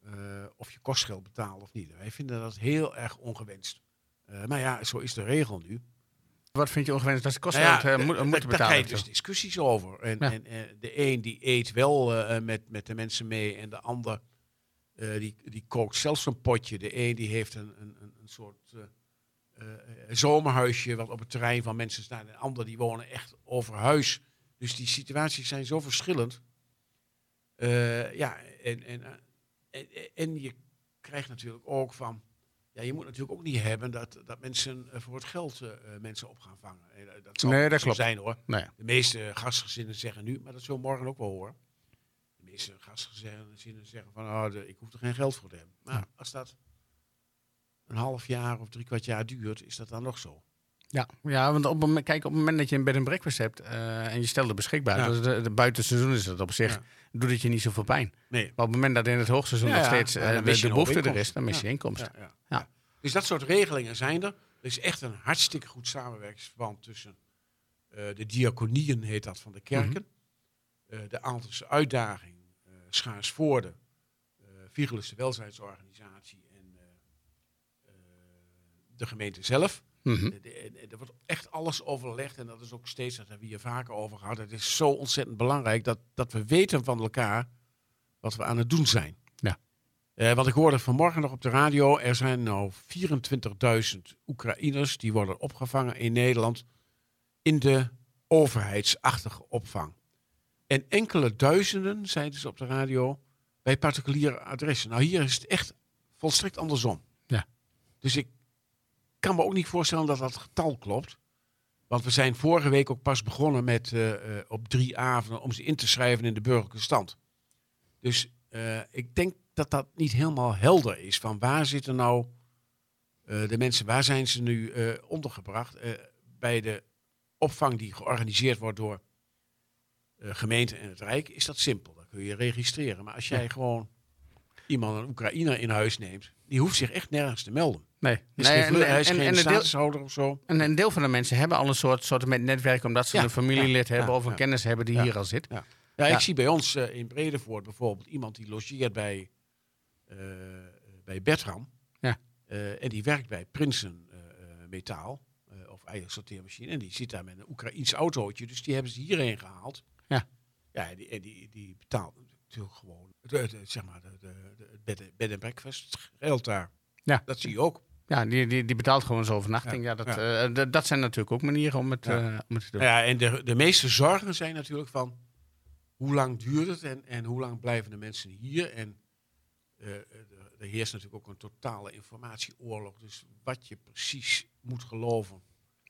S2: eh, of je kostgeld betaalt of niet. Wij vinden dat heel erg ongewenst. Eh, maar ja, zo is de regel nu.
S1: Wat vind je ongewenst dat ze kosten
S2: Nou ja,
S1: eh, moet,
S2: da-
S1: moeten
S2: Daar
S1: betalen?
S2: krijg je
S1: of
S2: dus discussies over. En,
S1: Ja.
S2: en eh, de een die eet wel eh, met, met de mensen mee. En de ander eh, die, die kookt zelfs een potje. De een die heeft een, een, een, soort eh, eh, eh, zomerhuisje wat op het terrein van mensen staat. En de ander die wonen echt over huis. Dus die situaties zijn zo verschillend. Eh, ja, en, en, eh, en, en je krijgt natuurlijk ook van... Ja, je moet natuurlijk ook niet hebben dat, dat mensen eh, voor het geld eh, eh, mensen op gaan vangen. En, dat zal
S1: Nee, dat klopt.
S2: zijn hoor. De meeste gastgezinnen zeggen nu, maar dat zullen we morgen ook wel horen. De meeste gastgezinnen zeggen van, oh, de- ik hoef er geen geld voor te hebben. Maar
S1: Ja.
S2: als dat een half jaar of drie kwart jaar duurt, is dat dan nog zo.
S1: Ja, ja, want op kijk, op het moment dat je een bed en breakfast hebt eh, en je stelt het beschikbaar,
S2: Ja.
S1: dus de, de buitenseizoen is dat op zich,
S2: Ja.
S1: doet het je niet zoveel pijn.
S2: Nee.
S1: Maar op het moment dat in het hoogseizoen
S2: Ja,
S1: nog steeds
S2: dan
S1: de, de behoefte er is, dan mis je inkomsten.
S2: Ja. Dus dat soort regelingen zijn er. Er is echt een hartstikke goed samenwerkingsverband tussen eh, de diaconieën, heet dat, van de kerken. eh, de Aaltense uitdaging, Schaarsvoorde, de welzijnsorganisatie en de gemeente zelf.
S1: Mhm.
S2: Er wordt echt alles overlegd en dat is ook steeds, dat hebben we hier vaker over gehad. Het is zo ontzettend belangrijk dat, dat we weten van elkaar wat we aan het doen zijn.
S1: Ja.
S2: Eh, want ik hoorde vanmorgen nog op de radio, er zijn nou 24.000 Oekraïners die worden opgevangen in Nederland in de overheidsachtige opvang. En enkele duizenden, zeiden ze op de radio, bij particuliere adressen. Nou, hier is het echt volstrekt andersom.
S1: Ja.
S2: Dus ik kan me ook niet voorstellen dat dat getal klopt. Want we zijn vorige week ook pas begonnen met eh, eh, op drie avonden om ze in te schrijven in de burgerlijke stand. Dus eh, ik denk dat dat niet helemaal helder is. Van waar zitten nou de mensen, waar zijn ze nu ondergebracht? Bij de opvang die georganiseerd wordt door gemeente en het Rijk is dat simpel. Dat kun je registreren. Maar als jij gewoon iemand, een Oekraïner in huis neemt, die hoeft zich echt nergens te melden.
S1: Nee,
S2: Hij is
S1: nee
S2: geen,
S1: en,
S2: hij is
S1: en,
S2: geen
S1: en, een deel,
S2: statushouder of zo.
S1: en een deel van de mensen hebben al een soort, soort met netwerk omdat ze
S2: Ja,
S1: een familielid
S2: ja,
S1: hebben
S2: ja,
S1: of een
S2: ja.
S1: kennis hebben die
S2: Ja.
S1: hier al zit.
S2: Ja,
S1: Ja.
S2: ik zie bij ons eh, in Bredevoort bijvoorbeeld iemand die logeert bij, eh, bij Bertram.
S1: Ja.
S2: Eh, en die werkt bij Prinsen Metaal eh, of eiersorteermachine. En die zit daar met een Oekraïens autootje. Dus die hebben ze hierheen gehaald.
S1: Ja.
S2: Ja, en die, die, die betaalt natuurlijk gewoon, het, zeg maar, de, bed, en breakfast geldt daar.
S1: Ja.
S2: Dat zie je ook.
S1: Ja, die, die, die betaalt gewoon zijn overnachting. Ja,
S2: Ja,
S1: dat,
S2: ja.
S1: eh, dat zijn natuurlijk ook manieren om het,
S2: Ja.
S1: eh, om het te doen.
S2: Nou ja, en de, de meeste zorgen zijn natuurlijk van hoe lang duurt het en, en hoe lang blijven de mensen hier. En eh, er er heerst natuurlijk ook een totale informatieoorlog. Dus wat je precies moet geloven,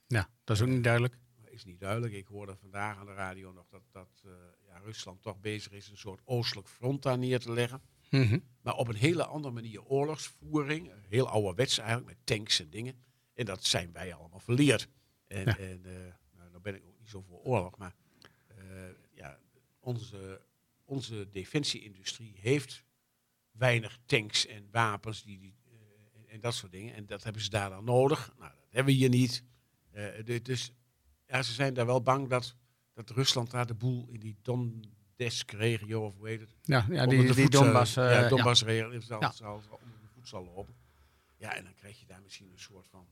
S1: Ja, dat is ook niet duidelijk.
S2: is niet duidelijk. Ik hoorde vandaag aan de radio nog dat, dat ja, Rusland toch bezig is een soort oostelijk front daar neer te leggen.
S1: Mhm.
S2: Maar op een hele andere manier oorlogsvoering. Heel ouderwets eigenlijk, met tanks en dingen. En dat zijn wij allemaal verleerd. En,
S1: Ja.
S2: en eh, nou, nou ben ik ook niet zo voor oorlog, maar eh, ja, onze, onze defensieindustrie heeft weinig tanks en wapens die, die, eh, en, dat soort dingen. En dat hebben ze daar dan nodig. Nou, dat hebben we hier niet. Du- dus ja, ze zijn daar wel bang dat, dat Rusland daar de boel in die Donetsk-regio, of hoe heet het,
S1: Ja, ja die,
S2: de
S1: die Donbass. eh,
S2: ja,
S1: ja. Ja.
S2: onder de voet zal lopen. Ja, en dan krijg je daar misschien een soort van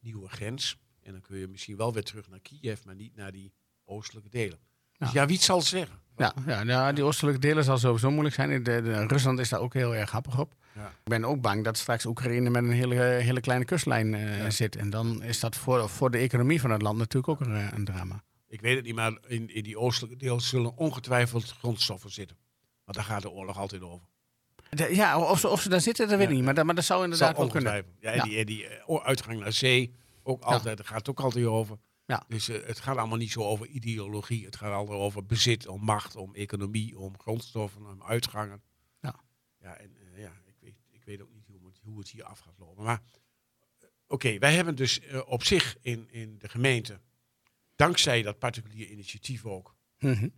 S2: nieuwe grens. En dan kun je misschien wel weer terug naar Kiev, maar niet naar die oostelijke delen. Dus
S1: Ja.
S2: ja, wie het zal zeggen?
S1: Ja, ja, ja, die oostelijke delen zal sowieso moeilijk zijn. De, de- Rusland is daar ook heel erg happig op.
S2: Ja.
S1: Ik ben ook bang dat straks Oekraïne met een hele, hele kleine kustlijn eh,
S2: Ja.
S1: zit. En dan is dat voor, voor de economie van het land natuurlijk ook een, eh, een drama.
S2: Ik weet het niet, maar in, in die oostelijke deel zullen ongetwijfeld grondstoffen zitten. Want daar gaat de oorlog altijd over.
S1: De- ja, of ze, of ze daar zitten, dat weet ik
S2: Ja.
S1: niet. Maar dat, maar dat zou inderdaad wel kunnen.
S2: Ja, en
S1: Ja.
S2: die, die eh, uitgang naar zee, ook altijd, daar gaat het ook altijd over.
S1: Ja.
S2: Dus eh, het gaat allemaal niet zo over ideologie. Het gaat altijd over bezit, om macht, om economie, om grondstoffen, om uitgangen.
S1: Ja.
S2: Ja, en eh, ja, ik weet, ik weet ook niet hoe het, hoe het hier af gaat lopen. Maar oké, wij hebben dus op zich in, in de gemeente, dankzij dat particulier initiatief ook,
S1: Mhm.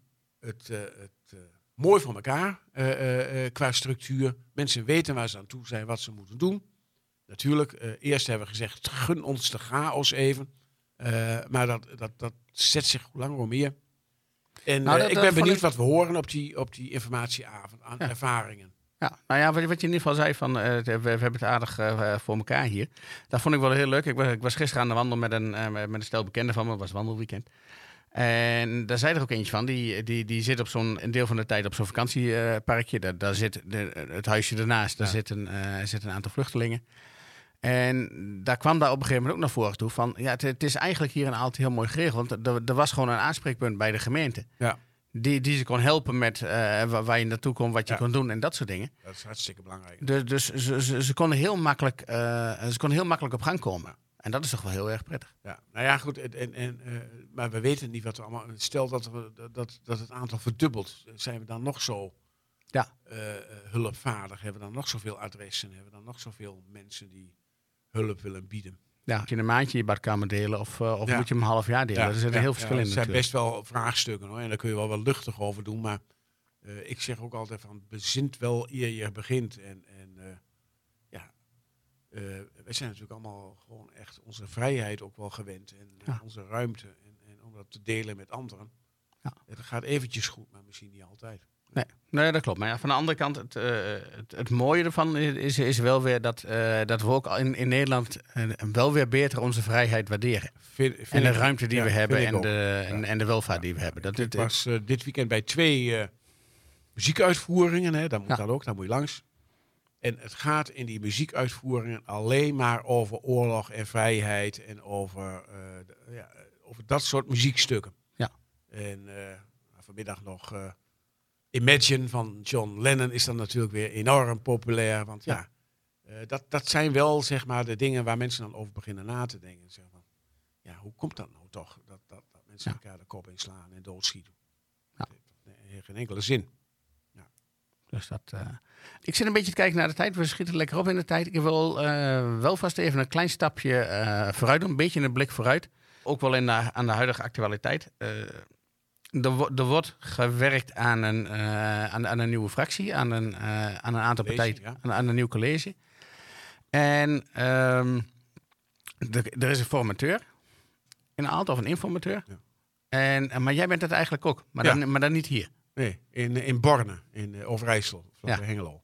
S2: het, eh, het eh, mooi voor elkaar eh, eh, eh, qua structuur. Mensen weten waar ze aan toe zijn, wat ze moeten doen. Natuurlijk, eh, eerst hebben we gezegd, gun ons de chaos even. Eh, maar dat, dat, dat zet zich hoe langer hoe meer. En
S1: Nou, dat-
S2: ik ben benieuwd
S1: ik-
S2: wat we horen op die, op die informatieavond aan
S1: Ja.
S2: ervaringen.
S1: Ja, nou ja, wat, je in ieder geval zei van, eh, we, we hebben het aardig eh, voor elkaar hier. Dat vond ik wel heel leuk. Ik was, ik was gisteren aan de wandel met een, eh, met een stel bekenden van me. Het was wandelweekend. En daar zei er ook eentje van. Die, die, die zit op zo'n een deel van de tijd op zo'n vakantieparkje. daar, daar zit de, het huisje ernaast. Daar
S2: Ja.
S1: zitten, eh, zitten een aantal vluchtelingen. En daar kwam daar op een gegeven moment ook naar voren toe van... Ja, het, het is eigenlijk hier een altijd heel mooi geregeld. Want er, er was gewoon een aanspreekpunt bij de gemeente.
S2: Ja.
S1: Die, die ze kon helpen met eh, waar, je naartoe kon, wat je
S2: Ja.
S1: kon doen en dat soort dingen.
S2: Dat is hartstikke belangrijk.
S1: Dus, dus ze, ze, ze konden heel makkelijk, eh, ze konden heel makkelijk op gang komen. En dat is toch wel heel erg prettig.
S2: Ja, nou ja, goed. En, en, en, eh, maar we weten niet wat we allemaal. Stel dat, we, dat, dat het aantal verdubbelt. Zijn we dan nog zo
S1: Ja.
S2: hulpvaardig? Hebben we dan nog zoveel adressen? Hebben we dan nog zoveel mensen die hulp willen bieden?
S1: Ja, moet je een maandje je badkamer delen of, eh, of
S2: Ja.
S1: moet je hem een half jaar delen? er zit een heel verschil in
S2: Het zijn best wel vraagstukken hoor. En daar kun je wel wat luchtig over doen. Maar eh, ik zeg ook altijd van bezint wel eer je begint. En, en eh, ja, wij zijn natuurlijk allemaal gewoon echt onze vrijheid ook wel gewend. En onze ruimte. En, en om dat te delen met anderen.
S1: Ja.
S2: Het gaat eventjes goed, maar misschien niet altijd.
S1: Nee, nee, dat klopt. Maar ja, van de andere kant, het, eh, het, het mooie ervan is, is wel weer dat, eh, dat we ook in, in Nederland eh, wel weer beter onze vrijheid waarderen.
S2: Vind, vind
S1: En de
S2: ik-
S1: ruimte die
S2: ja,
S1: we hebben en de, en,
S2: Ja.
S1: en de welvaart die we hebben. Dat,
S2: ik was dit weekend bij twee muziekuitvoeringen. Hè, daar moet dat ook, daar moet je langs. En het gaat in die muziekuitvoeringen alleen maar over oorlog en vrijheid. En over, over dat soort muziekstukken.
S1: Ja.
S2: En vanmiddag nog Imagine van John Lennon is dan natuurlijk weer enorm populair. Want ja, eh, dat, dat zijn wel zeg maar de dingen waar mensen dan over beginnen na te denken. Zeg van, ja, hoe komt dat nou toch? Dat, dat, dat mensen
S1: Ja.
S2: elkaar de kop inslaan en doodschieten.
S1: Ja.
S2: Dat heeft geen enkele zin.
S1: Dus dat, eh, ik zit een beetje te kijken naar de tijd. We schieten lekker op in de tijd. Ik wil eh, wel vast even een klein stapje vooruit doen. Een beetje een blik vooruit. Ook wel in aan de huidige actualiteit. Er, wo- er wordt gewerkt aan een, eh, aan, aan een nieuwe fractie. Aan een, eh, aan een aantal partijen.
S2: ja.
S1: Aan, aan een nieuw college. En ehm, er, is een formateur. In Aalst of een informateur.
S2: Ja.
S1: En, eh, maar jij bent het eigenlijk ook. Maar,
S2: Ja.
S1: dan, maar dan niet hier.
S2: Nee, in, in Borne, in Overijssel, vlak bij Hengelo.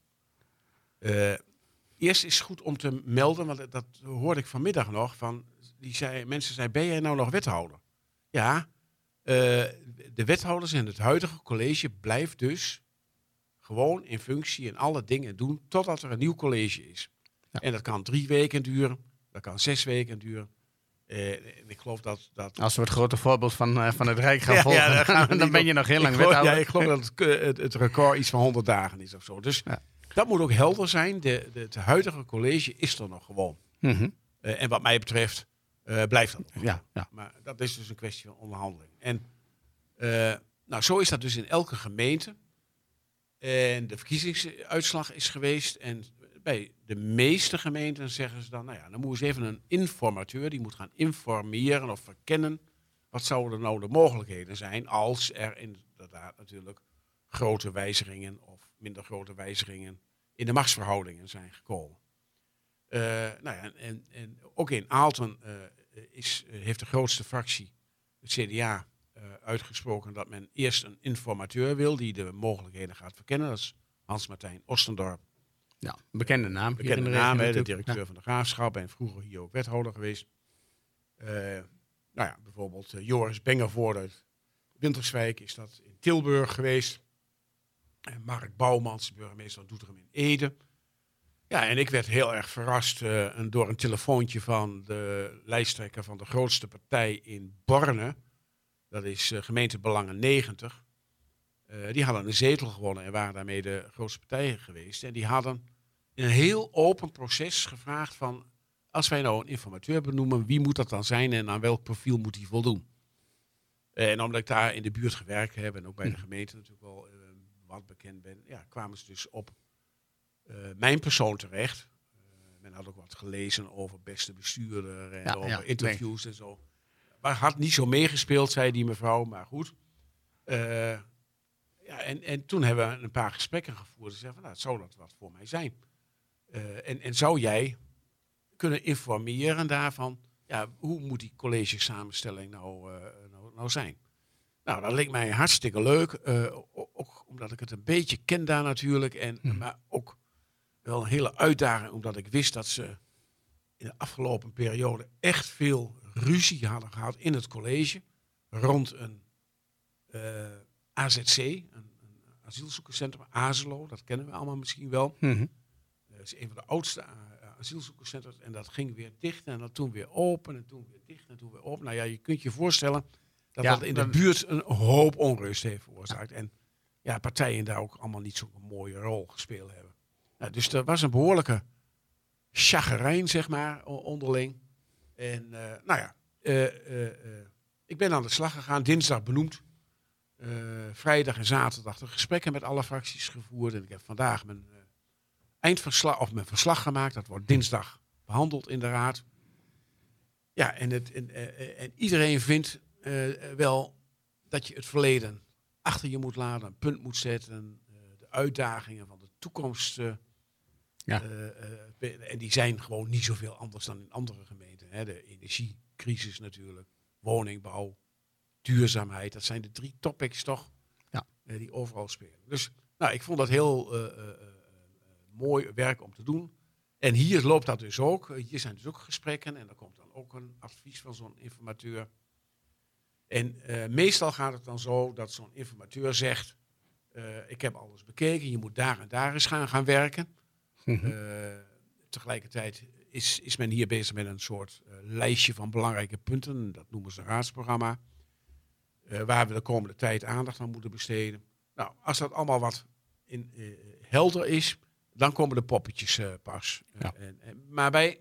S2: Eerst is het goed om te melden, want dat- dat hoorde ik vanmiddag nog. Van, die zei, mensen zeiden, ben jij nou nog wethouder? Ja, de wethouders in het huidige college blijft dus gewoon in functie en alle dingen doen totdat er een nieuw college is.
S1: Ja.
S2: En dat kan drie weken duren, dat kan zes weken duren. Eh, en ik geloof dat... dat
S1: Als we het grote voorbeeld van, eh, van het Rijk *laughs* gaan
S2: Ja,
S1: volgen,
S2: ja, gaan *laughs*
S1: dan ben je nog heel lang
S2: geloof,
S1: wethouder.
S2: Ja, ik geloof dat het, eh, het, het record iets van 100 dagen is of zo. Dus dat moet ook helder zijn. De, de, het huidige college is er nog gewoon.
S1: Mhm.
S2: Eh, en wat mij betreft eh, blijft dat. nog.
S1: Ja, ja.
S2: Maar dat is dus een kwestie van onderhandeling. En eh, nou, zo is dat dus in elke gemeente. En de verkiezingsuitslag is geweest. En bij de meeste gemeenten zeggen ze dan, nou ja, dan moet eens even een informateur, die moet gaan informeren of verkennen. Wat zouden nou de mogelijkheden zijn als er inderdaad natuurlijk grote wijzigingen of minder grote wijzigingen in de machtsverhoudingen zijn gekomen. Eh, nou ja, en, en ook in Aalten is, eh, heeft de grootste fractie, het CDA, eh, uitgesproken dat men eerst een informateur wil die de mogelijkheden gaat verkennen. Dat is Hans-Martijn Ostendorp,
S1: ja. Bekende naam.
S2: bekende
S1: de
S2: naam, de directeur van de Graafschap en vroeger hier ook wethouder geweest. Eh, nou ja, bijvoorbeeld eh, Joris Bengervoort uit Winterswijk is dat in Tilburg geweest. En Mark Bouwmans, burgemeester van Doetinchem in Ede. Ja, en ik werd heel erg verrast eh, door een telefoontje van de lijsttrekker van de grootste partij in Borne. Dat is eh, gemeente Belangen 90. Eh, die hadden een zetel gewonnen en waren daarmee de grootste partij geweest. En die hadden in een heel open proces gevraagd van... als wij nou een informateur benoemen, wie moet dat dan zijn en aan welk profiel moet hij voldoen? En omdat ik daar in de buurt gewerkt heb en ook bij de gemeente natuurlijk wel wat bekend ben, ja, kwamen ze dus op mijn persoon terecht. Eh, men had ook wat gelezen over beste bestuurder en
S1: Ja,
S2: over
S1: ja,
S2: interviews en zo. Maar had niet zo meegespeeld, zei die mevrouw, maar goed. Eh, ja, en, en toen hebben we een paar gesprekken gevoerd. Ze zeiden van, nou, zou dat wat voor mij zijn? Eh, en, en zou jij kunnen informeren daarvan, ja, hoe moet die college samenstelling nou, eh, nou, nou zijn? Nou, dat leek mij hartstikke leuk. eh, ook omdat ik het een beetje ken daar natuurlijk. En,
S1: Mhm.
S2: Maar ook wel een hele uitdaging, omdat ik wist dat ze in de afgelopen periode echt veel ruzie hadden gehad in het college. Rond een eh, AZC, een, een asielzoekerscentrum, AZELO, dat kennen we allemaal misschien wel.
S1: Mhm.
S2: Dat is een van de oudste uh, asielzoekerscentra. En dat ging weer dicht en dan toen weer open en toen weer dicht en toen weer open. Nou ja, je kunt je voorstellen dat
S1: Ja,
S2: dat in de buurt een hoop onrust heeft veroorzaakt. En ja, partijen daar ook allemaal niet zo'n mooie rol gespeeld hebben. Dus er was een behoorlijke chagrijn, zeg maar, onderling. En eh, nou ja, eh, eh, ik ben aan de slag gegaan, dinsdag benoemd. Vrijdag en zaterdag de gesprekken met alle fracties gevoerd. En ik heb vandaag mijn eindverslag of mijn verslag gemaakt. Dat wordt dinsdag behandeld in de raad. Ja, en, het, en, en iedereen vindt wel dat je het verleden achter je moet laten, een punt moet zetten. de uitdagingen van de toekomst.
S1: Ja.
S2: eh, eh, en die zijn gewoon niet zoveel anders dan in andere gemeenten. Hè. De energiecrisis natuurlijk, woningbouw, duurzaamheid. Dat zijn de drie topics toch
S1: Ja.
S2: eh, die overal spelen. Dus nou, ik vond dat heel mooi werk om te doen. En hier loopt dat dus ook. Hier zijn dus ook gesprekken en er komt dan ook een advies van zo'n informateur. En meestal gaat het dan zo dat zo'n informateur zegt: Ik heb alles bekeken, je moet daar en daar eens gaan, gaan werken.
S1: Mhm.
S2: Eh, tegelijkertijd is, is men hier bezig met een soort eh, lijstje van belangrijke punten. Dat noemen ze een raadsprogramma. eh, waar we de komende tijd aandacht aan moeten besteden. Nou, als dat allemaal wat in, helder is, dan komen de poppetjes pas.
S1: Ja.
S2: en, en- maar bij,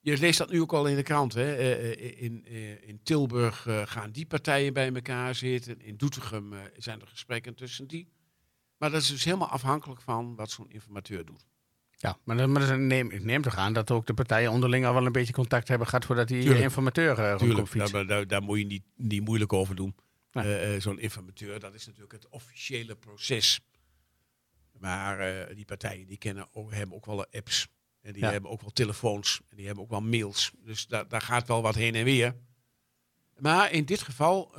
S2: je leest dat nu ook al in de krant. Hè? in, in Tilburg gaan die partijen bij elkaar zitten. In Doetinchem zijn er gesprekken tussen die. Maar dat is dus helemaal afhankelijk van wat zo'n informateur doet.
S1: Ja, maar, neem, ik neem toch aan dat ook de partijen onderling al wel een beetje contact hebben gehad voordat die
S2: Tuurlijk.
S1: informateur uh,
S2: Tuurlijk,
S1: fietsen.
S2: daar, daar, daar moet je niet, niet moeilijk over doen. Eh, eh, Zo'n informateur, dat is natuurlijk het officiële proces. Maar die partijen die kennen ook, hebben ook wel apps. En die
S1: Ja.
S2: hebben ook wel telefoons. En die hebben ook wel mails. Dus daar, daar gaat wel wat heen en weer. Maar in dit geval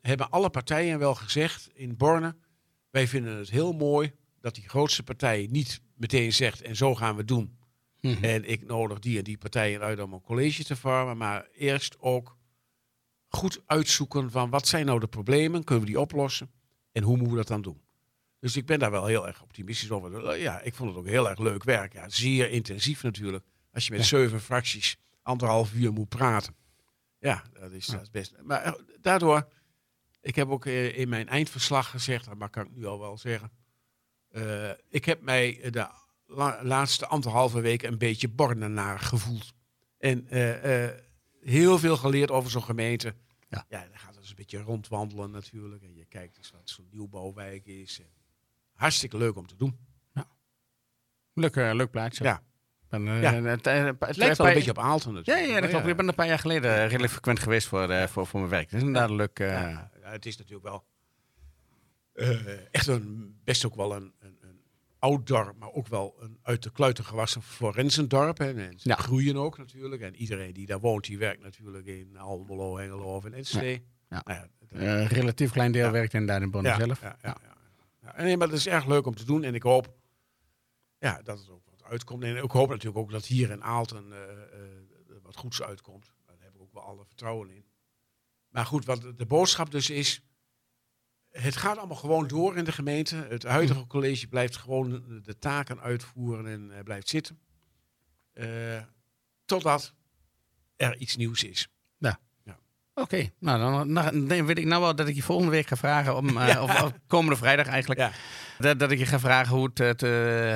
S2: hebben alle partijen wel gezegd in Borne... wij vinden het heel mooi dat die grootste partij niet meteen zegt... en zo gaan we het doen.
S1: Mhm.
S2: En ik nodig die en die partijen uit om een college te vormen. Maar eerst ook goed uitzoeken van wat zijn nou de problemen? Kunnen we die oplossen? En hoe moeten we dat dan doen? Dus ik ben daar wel heel erg optimistisch over. Ja, ik vond het ook heel erg leuk werk. Ja, zeer intensief natuurlijk. Als je met
S1: Ja.
S2: zeven fracties anderhalf uur moet praten. Ja, dat is, dat is best. Maar eh, daardoor, ik heb ook eh, in mijn eindverslag gezegd, mag- kan ik nu al wel zeggen. Eh, ik heb mij de la- laatste anderhalve week een beetje bornenaar gevoeld. En eh, eh, heel veel geleerd over zo'n gemeente.
S1: Ja.
S2: ja, dan gaat het eens een beetje rondwandelen natuurlijk. En je kijkt eens wat zo'n nieuwbouwwijk is. En hartstikke leuk om te doen.
S1: Leuk, eh, leuk plaatje.
S2: Ja.
S1: Ben, eh,
S2: Ja.
S1: het, eh, het,
S2: Het lijkt wel een beetje op Aalten
S1: Ja,
S2: natuurlijk.
S1: ja, dat klopt. Ik ben een paar jaar geleden eh, redelijk frequent geweest voor, eh, voor, voor mijn werk. Dat is inderdaad leuk... eh,
S2: Ja, ja, het is natuurlijk wel eh, echt een, best ook wel een, een, een oud dorp, maar ook wel een uit de kluiten gewassen forensendorp. Hè. En ze
S1: Ja.
S2: groeien ook natuurlijk. En iedereen die daar woont, die werkt natuurlijk in Almelo, Hengelo of in Enschede.
S1: Ja.
S2: Nou ja, dat-
S1: Een relatief klein deel werkt in Bonn zelf.
S2: Ja, ja, ja, ja. En nee, maar het is erg leuk om te doen. En ik hoop ja, dat het ook wat uitkomt. En ik hoop natuurlijk ook dat hier in Aalten eh, eh, wat goeds uitkomt. Daar heb ik ook wel alle vertrouwen in. Maar goed, wat de boodschap dus is... Het gaat allemaal gewoon door in de gemeente. Het huidige
S1: Hm.
S2: college blijft gewoon de- taken uitvoeren en eh, blijft zitten. Eh, totdat er iets nieuws is.
S1: Oké, nou dan, dan, weet ik nou wel dat ik je volgende week ga vragen, om, eh, *laughs*
S2: Ja.
S1: of, of komende vrijdag eigenlijk,
S2: Ja.
S1: dat, dat ik je ga vragen hoe, het, het,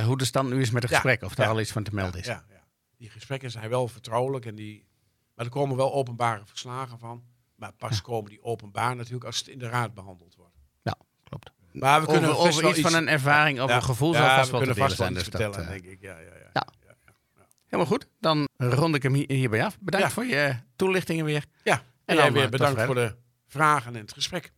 S1: hoe de stand nu is met het
S2: Ja.
S1: gesprek. Of daar
S2: Ja.
S1: al iets van te melden is.
S2: Ja, ja. Die gesprekken zijn wel vertrouwelijk. En die, maar er komen wel openbare verslagen van. Maar pas komen die openbaar natuurlijk als het in de raad behandeld wordt.
S1: Klopt.
S2: Maar we
S1: Over,
S2: kunnen
S1: over iets van een ervaring of
S2: Ja,
S1: een gevoel
S2: ja,
S1: vast
S2: we kunnen vast wel
S1: Dus
S2: vertellen,
S1: eh,
S2: denk ik. Ja, ja, ja.
S1: ja. helemaal goed. Dan rond ik hem hier- hierbij af. Bedankt
S2: Ja.
S1: voor je toelichtingen weer.
S2: ja. En
S1: dan,
S2: jij weer
S1: eh,
S2: bedankt voor de vragen en het gesprek.